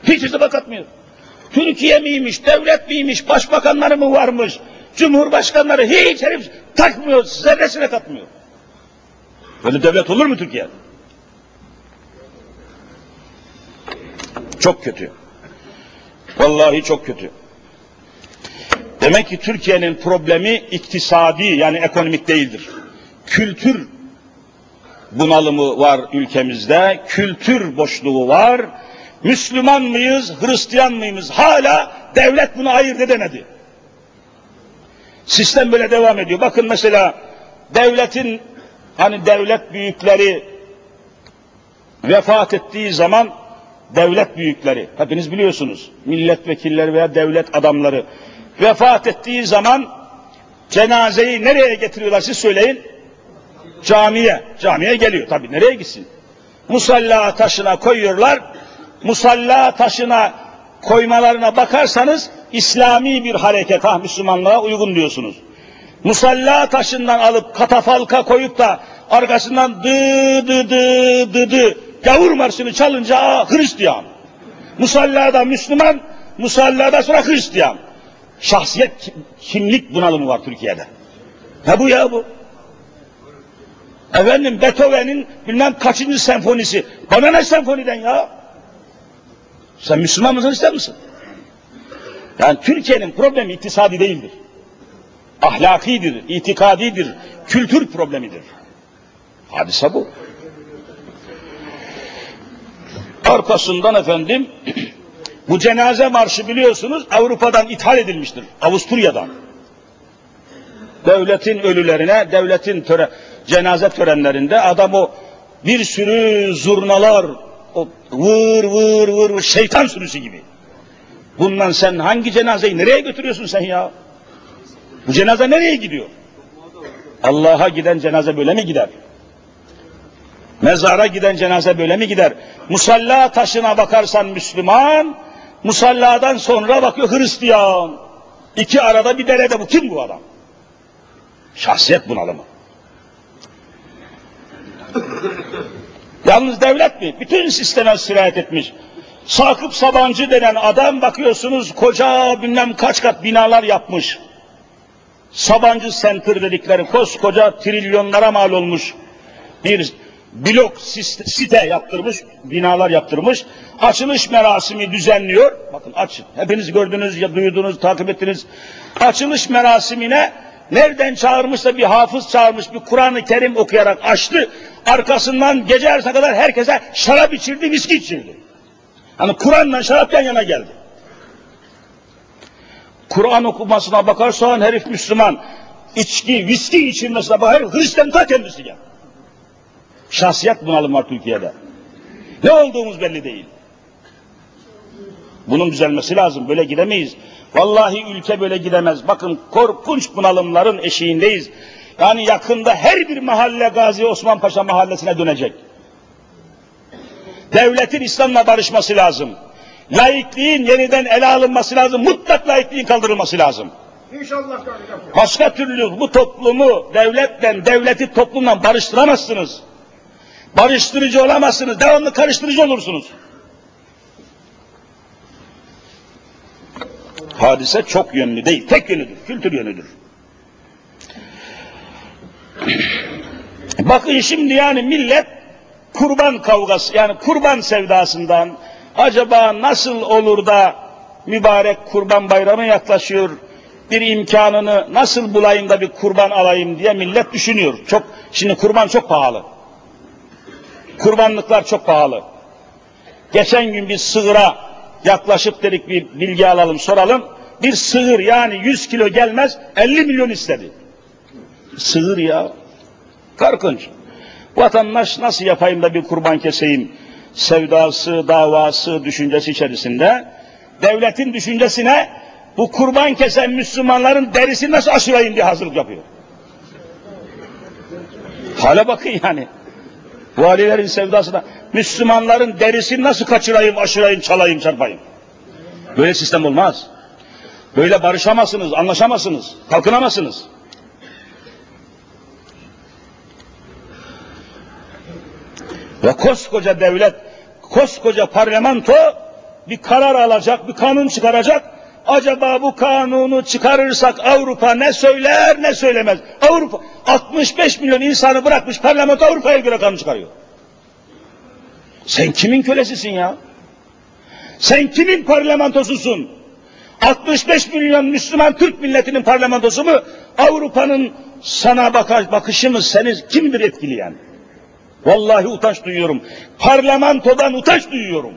Hiç hesaba katmıyor. Türkiye miymiş, devlet miymiş, başbakanları mı varmış, cumhurbaşkanları hiç herif takmıyor, zerresine katmıyor. Böyle devlet olur mu Türkiye? Çok kötü. Vallahi çok kötü. Demek ki Türkiye'nin problemi iktisadi yani ekonomik değildir. Kültür bunalımı var ülkemizde, kültür boşluğu var. Müslüman mıyız, Hristiyan mıyız? Hala devlet bunu ayırt edemedi. Sistem böyle devam ediyor. Bakın mesela devletin hani devlet büyükleri vefat ettiği zaman devlet büyükleri, hepiniz biliyorsunuz, milletvekilleri veya devlet adamları vefat ettiği zaman cenazeyi nereye getiriyorlar siz söyleyin? Camiye. Camiye geliyor tabii nereye gitsin? Musalla taşına koyuyorlar. Musalla taşına koymalarına bakarsanız İslami bir hareket ha Müslümanlığa uygun diyorsunuz. Musalla taşından alıp katafalka koyup da arkasından dı dı dı dı dı gavur marşını çalınca Hristiyan. Musallada Müslüman, musallada sonra Hristiyan. Şahsiyet kimlik bunalımı var Türkiye'de. Ne bu ya bu? Efendim Beethoven'in bilmem kaçıncı senfonisi. Bana ne senfoniden ya? Sen Müslüman mısın ister misin? Yani Türkiye'nin problemi iktisadi değildir. Ahlakidir, itikadidir, kültür problemidir. Hadise bu. Arkasından efendim bu cenaze marşı biliyorsunuz Avrupa'dan ithal edilmiştir. Avusturya'dan. Devletin ölülerine, devletin töre, cenaze törenlerinde adam o bir sürü zurnalar, o vır vır vır şeytan sürüsü gibi. Bundan sen hangi cenazeyi nereye götürüyorsun sen ya? Bu cenaze nereye gidiyor? Allah'a giden cenaze böyle mi gider? Mezara giden cenaze böyle mi gider? Musalla taşına bakarsan Müslüman, musalladan sonra bakıyor Hristiyan. İki arada bir derede bu. Kim bu adam? Şahsiyet bunalımı. Yalnız devlet mi? Bütün sisteme sirayet etmiş. Sakıp Sabancı denen adam bakıyorsunuz koca bilmem kaç kat binalar yapmış. Sabancı Center dedikleri koskoca trilyonlara mal olmuş bir blok site yaptırmış, binalar yaptırmış. Açılış merasimi düzenliyor. Bakın açın. Hepiniz gördünüz, ya duydunuz, takip ettiniz. Açılış merasimine nereden çağırmışsa bir hafız çağırmış, bir Kur'an-ı Kerim okuyarak açtı. Arkasından gece yarısına kadar herkese şarap içirdi, viski içirdi. Hani Kur'an'la şarap yan yana geldi. Kur'an okumasına bakarsan herif Müslüman. İçki, viski içilmesine bakar, Hristiyan ta kendisi ya. Şahsiyet bunalım var Türkiye'de. Ne olduğumuz belli değil. Bunun düzelmesi lazım. Böyle gidemeyiz. Vallahi ülke böyle gidemez. Bakın korkunç bunalımların eşiğindeyiz. Yani yakında her bir mahalle Gazi Osman Paşa mahallesine dönecek. Devletin İslam'la barışması lazım. Laikliğin yeniden ele alınması lazım. Mutlak laikliğin kaldırılması lazım. İnşallah Başka türlü bu toplumu devletten, devleti toplumdan barıştıramazsınız. Barıştırıcı olamazsınız. Devamlı karıştırıcı olursunuz. Hadise çok yönlü değil, tek yönlüdür, kültür yönüdür. Bakın şimdi yani millet kurban kavgası yani kurban sevdasından acaba nasıl olur da mübarek kurban bayramı yaklaşıyor bir imkanını nasıl bulayım da bir kurban alayım diye millet düşünüyor. Çok şimdi kurban çok pahalı. Kurbanlıklar çok pahalı. Geçen gün bir sığıra yaklaşıp dedik bir bilgi alalım soralım. Bir sığır yani 100 kilo gelmez 50 milyon istedi. Sığır ya. Korkunç. Vatandaş nasıl yapayım da bir kurban keseyim sevdası, davası, düşüncesi içerisinde devletin düşüncesine bu kurban kesen Müslümanların derisini nasıl aşırayım diye hazırlık yapıyor. Hale bakın yani. Valilerin sevdasına Müslümanların derisini nasıl kaçırayım, aşırayım, çalayım, çarpayım. Böyle sistem olmaz. Böyle barışamazsınız, anlaşamazsınız, kalkınamazsınız. Ve koskoca devlet, koskoca parlamento bir karar alacak, bir kanun çıkaracak. Acaba bu kanunu çıkarırsak Avrupa ne söyler ne söylemez. Avrupa 65 milyon insanı bırakmış parlamento Avrupa'ya göre kanun çıkarıyor. Sen kimin kölesisin ya? Sen kimin parlamentosusun? 65 milyon Müslüman Türk milletinin parlamentosu mu? Avrupa'nın sana bakar, bakışı mı seni kimdir etkileyen? Vallahi utanç duyuyorum. Parlamentodan utanç duyuyorum.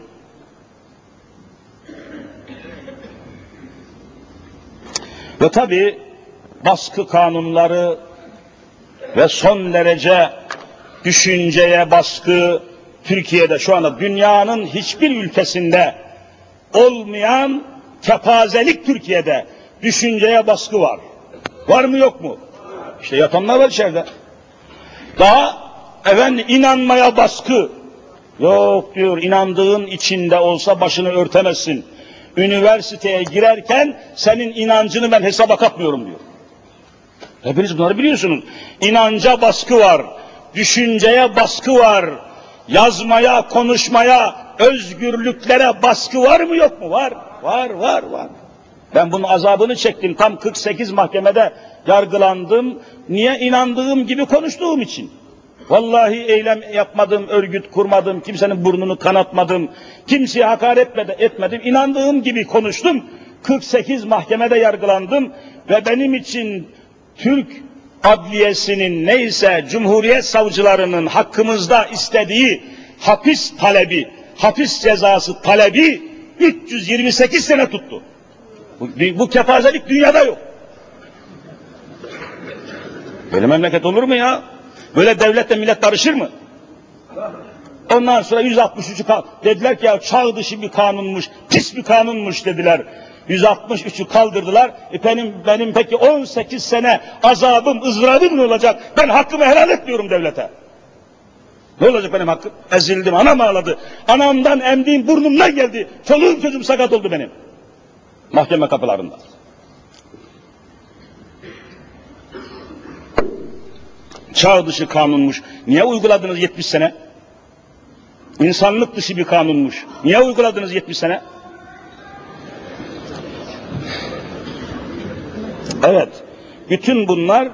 Ve tabi baskı kanunları ve son derece düşünceye baskı Türkiye'de şu anda dünyanın hiçbir ülkesinde olmayan kepazelik Türkiye'de düşünceye baskı var. Var mı yok mu? İşte yatanlar var içeride. Daha efendim inanmaya baskı. Yok diyor inandığın içinde olsa başını örtemezsin. Üniversiteye girerken senin inancını ben hesaba katmıyorum diyor. Hepiniz bunları biliyorsunuz. İnanca baskı var. Düşünceye baskı var. Yazmaya, konuşmaya, özgürlüklere baskı var mı yok mu? Var, var, var, var. Ben bunun azabını çektim. Tam 48 mahkemede yargılandım. Niye? inandığım gibi konuştuğum için. Vallahi eylem yapmadım, örgüt kurmadım, kimsenin burnunu kanatmadım, kimseye hakaret etmedim, inandığım gibi konuştum. 48 mahkemede yargılandım ve benim için Türk adliyesinin neyse Cumhuriyet savcılarının hakkımızda istediği hapis talebi, hapis cezası talebi 328 sene tuttu. Bu, bu kepazelik dünyada yok. Böyle memleket olur mu ya? Böyle devletle millet barışır mı? Ondan sonra 163'ü kal- dediler ki ya çağ dışı bir kanunmuş, pis bir kanunmuş dediler. 163'ü kaldırdılar. E benim, benim peki 18 sene azabım, ızdırabım ne olacak? Ben hakkımı helal etmiyorum devlete. Ne olacak benim hakkım? Ezildim, anam ağladı. Anamdan emdiğim burnumdan geldi. Çoluğum çocuğum sakat oldu benim. Mahkeme kapılarında. Çağ dışı kanunmuş. Niye uyguladınız 70 sene? İnsanlık dışı bir kanunmuş. Niye uyguladınız 70 sene? Evet. Bütün bunlar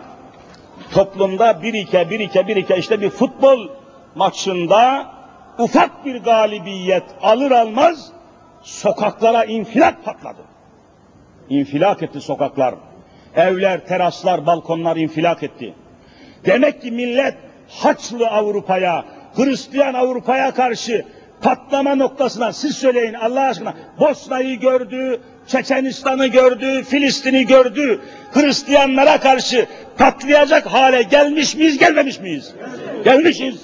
toplumda bir iki bir iki bir iki işte bir futbol maçında ufak bir galibiyet alır almaz sokaklara infilak patladı. İnfilak etti sokaklar. Evler, teraslar, balkonlar infilak etti. Demek ki millet Haçlı Avrupa'ya, Hristiyan Avrupa'ya karşı patlama noktasına siz söyleyin Allah aşkına Bosna'yı gördü, Çeçenistan'ı gördü, Filistin'i gördü. Hristiyanlara karşı patlayacak hale gelmiş miyiz, gelmemiş miyiz? Gelmişiz.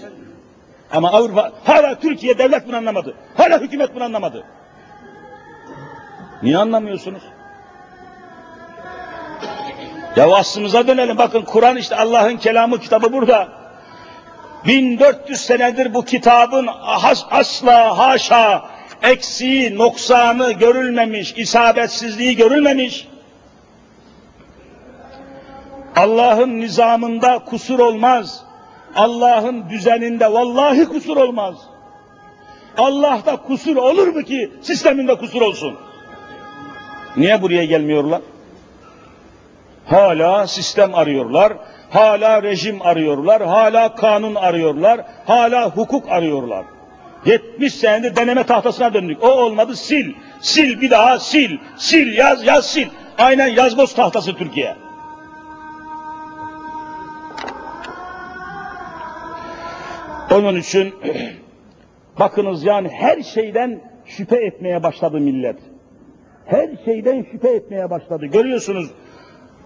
Ama Avrupa, hala Türkiye devlet bunu anlamadı. Hala hükümet bunu anlamadı. Niye anlamıyorsunuz? Ya aslımıza dönelim. Bakın Kur'an işte Allah'ın kelamı kitabı burada. 1400 senedir bu kitabın asla haşa eksiği, noksanı görülmemiş, isabetsizliği görülmemiş. Allah'ın nizamında kusur olmaz. Allah'ın düzeninde vallahi kusur olmaz. Allah'ta kusur olur mu ki sisteminde kusur olsun? Niye buraya gelmiyorlar? Hala sistem arıyorlar, hala rejim arıyorlar, hala kanun arıyorlar, hala hukuk arıyorlar. 70 senedir deneme tahtasına döndük. O olmadı sil, sil bir daha sil, sil yaz yaz sil. Aynen yazboz tahtası Türkiye. Onun için bakınız yani her şeyden şüphe etmeye başladı millet. Her şeyden şüphe etmeye başladı. Görüyorsunuz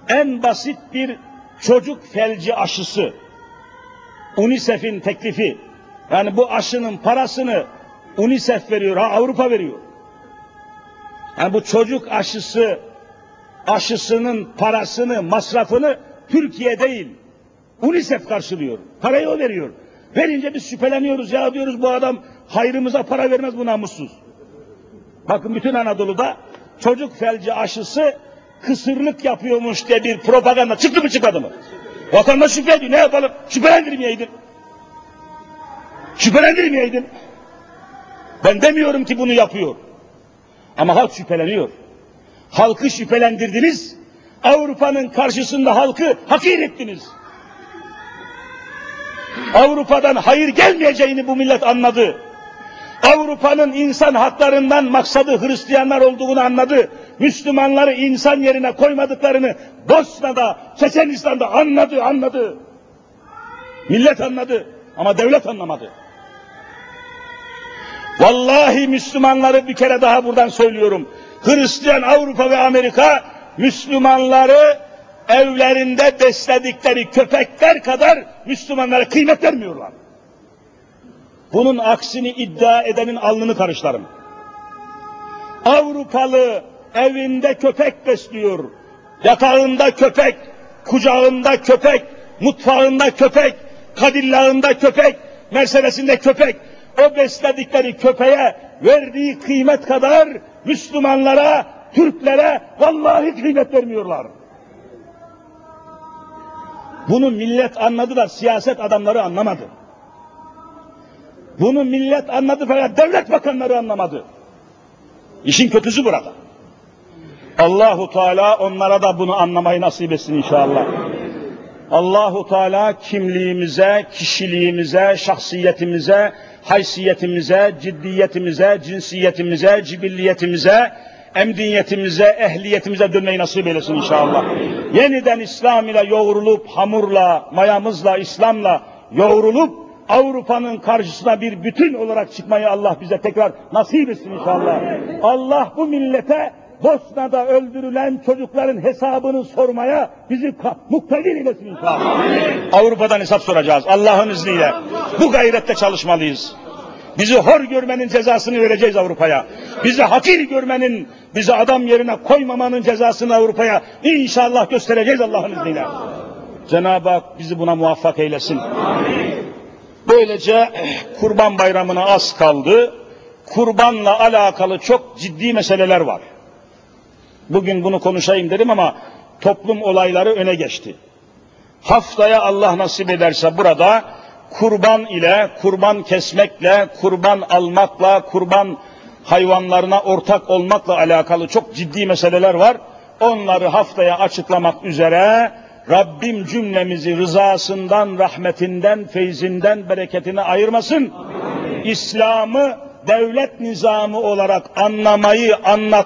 en basit bir çocuk felci aşısı. UNICEF'in teklifi. Yani bu aşının parasını UNICEF veriyor, Avrupa veriyor. Yani bu çocuk aşısı aşısının parasını, masrafını Türkiye değil, UNICEF karşılıyor. Parayı o veriyor. Verince biz şüpheleniyoruz ya diyoruz bu adam hayrımıza para vermez bu namussuz. Bakın bütün Anadolu'da çocuk felci aşısı kısırlık yapıyormuş diye bir propaganda çıktı mı çıkmadı mı? Vatandaş şüphe ediyor. Ne yapalım? Şüphelendirmeyeydin. Şüphelendirmeyeydin. Ben demiyorum ki bunu yapıyor. Ama halk şüpheleniyor. Halkı şüphelendirdiniz. Avrupa'nın karşısında halkı hakir ettiniz. Avrupa'dan hayır gelmeyeceğini bu millet anladı. Avrupa'nın insan haklarından maksadı Hristiyanlar olduğunu anladı. Müslümanları insan yerine koymadıklarını Bosna'da, Çeçenistan'da anladı, anladı. Millet anladı ama devlet anlamadı. Vallahi Müslümanları bir kere daha buradan söylüyorum. Hristiyan Avrupa ve Amerika Müslümanları evlerinde besledikleri köpekler kadar Müslümanlara kıymet vermiyorlar. Bunun aksini iddia edenin alnını karışlarım. Avrupalı evinde köpek besliyor. Yatağında köpek, kucağında köpek, mutfağında köpek, kadillağında köpek, Mercedes'inde köpek. O besledikleri köpeğe verdiği kıymet kadar Müslümanlara, Türklere vallahi kıymet vermiyorlar. Bunu millet anladı da siyaset adamları anlamadı. Bunu millet anladı fakat devlet bakanları anlamadı. İşin kötüsü burada. Allahu Teala onlara da bunu anlamayı nasip etsin inşallah. Allahu Teala kimliğimize, kişiliğimize, şahsiyetimize, haysiyetimize, ciddiyetimize, cinsiyetimize, cibilliyetimize, emniyetimize, ehliyetimize dönmeyi nasip eylesin inşallah. Yeniden İslam ile yoğrulup, hamurla, mayamızla, İslam'la yoğrulup, Avrupa'nın karşısına bir bütün olarak çıkmayı Allah bize tekrar nasip etsin inşallah. Allah bu millete Bosna'da öldürülen çocukların hesabını sormaya bizi muktedir eylesin inşallah. Avrupa'dan hesap soracağız Allah'ın izniyle. Bu gayrette çalışmalıyız. Bizi hor görmenin cezasını vereceğiz Avrupa'ya. Bizi hakir görmenin, bizi adam yerine koymamanın cezasını Avrupa'ya inşallah göstereceğiz Allah'ın izniyle. Cenab-ı Hak bizi buna muvaffak eylesin. Böylece eh, kurban bayramına az kaldı. Kurbanla alakalı çok ciddi meseleler var. Bugün bunu konuşayım dedim ama toplum olayları öne geçti. Haftaya Allah nasip ederse burada kurban ile, kurban kesmekle, kurban almakla, kurban hayvanlarına ortak olmakla alakalı çok ciddi meseleler var. Onları haftaya açıklamak üzere Rabbim cümlemizi rızasından, rahmetinden, feyzinden, bereketine ayırmasın. İslam'ı devlet nizamı olarak anlamayı, anlatmayı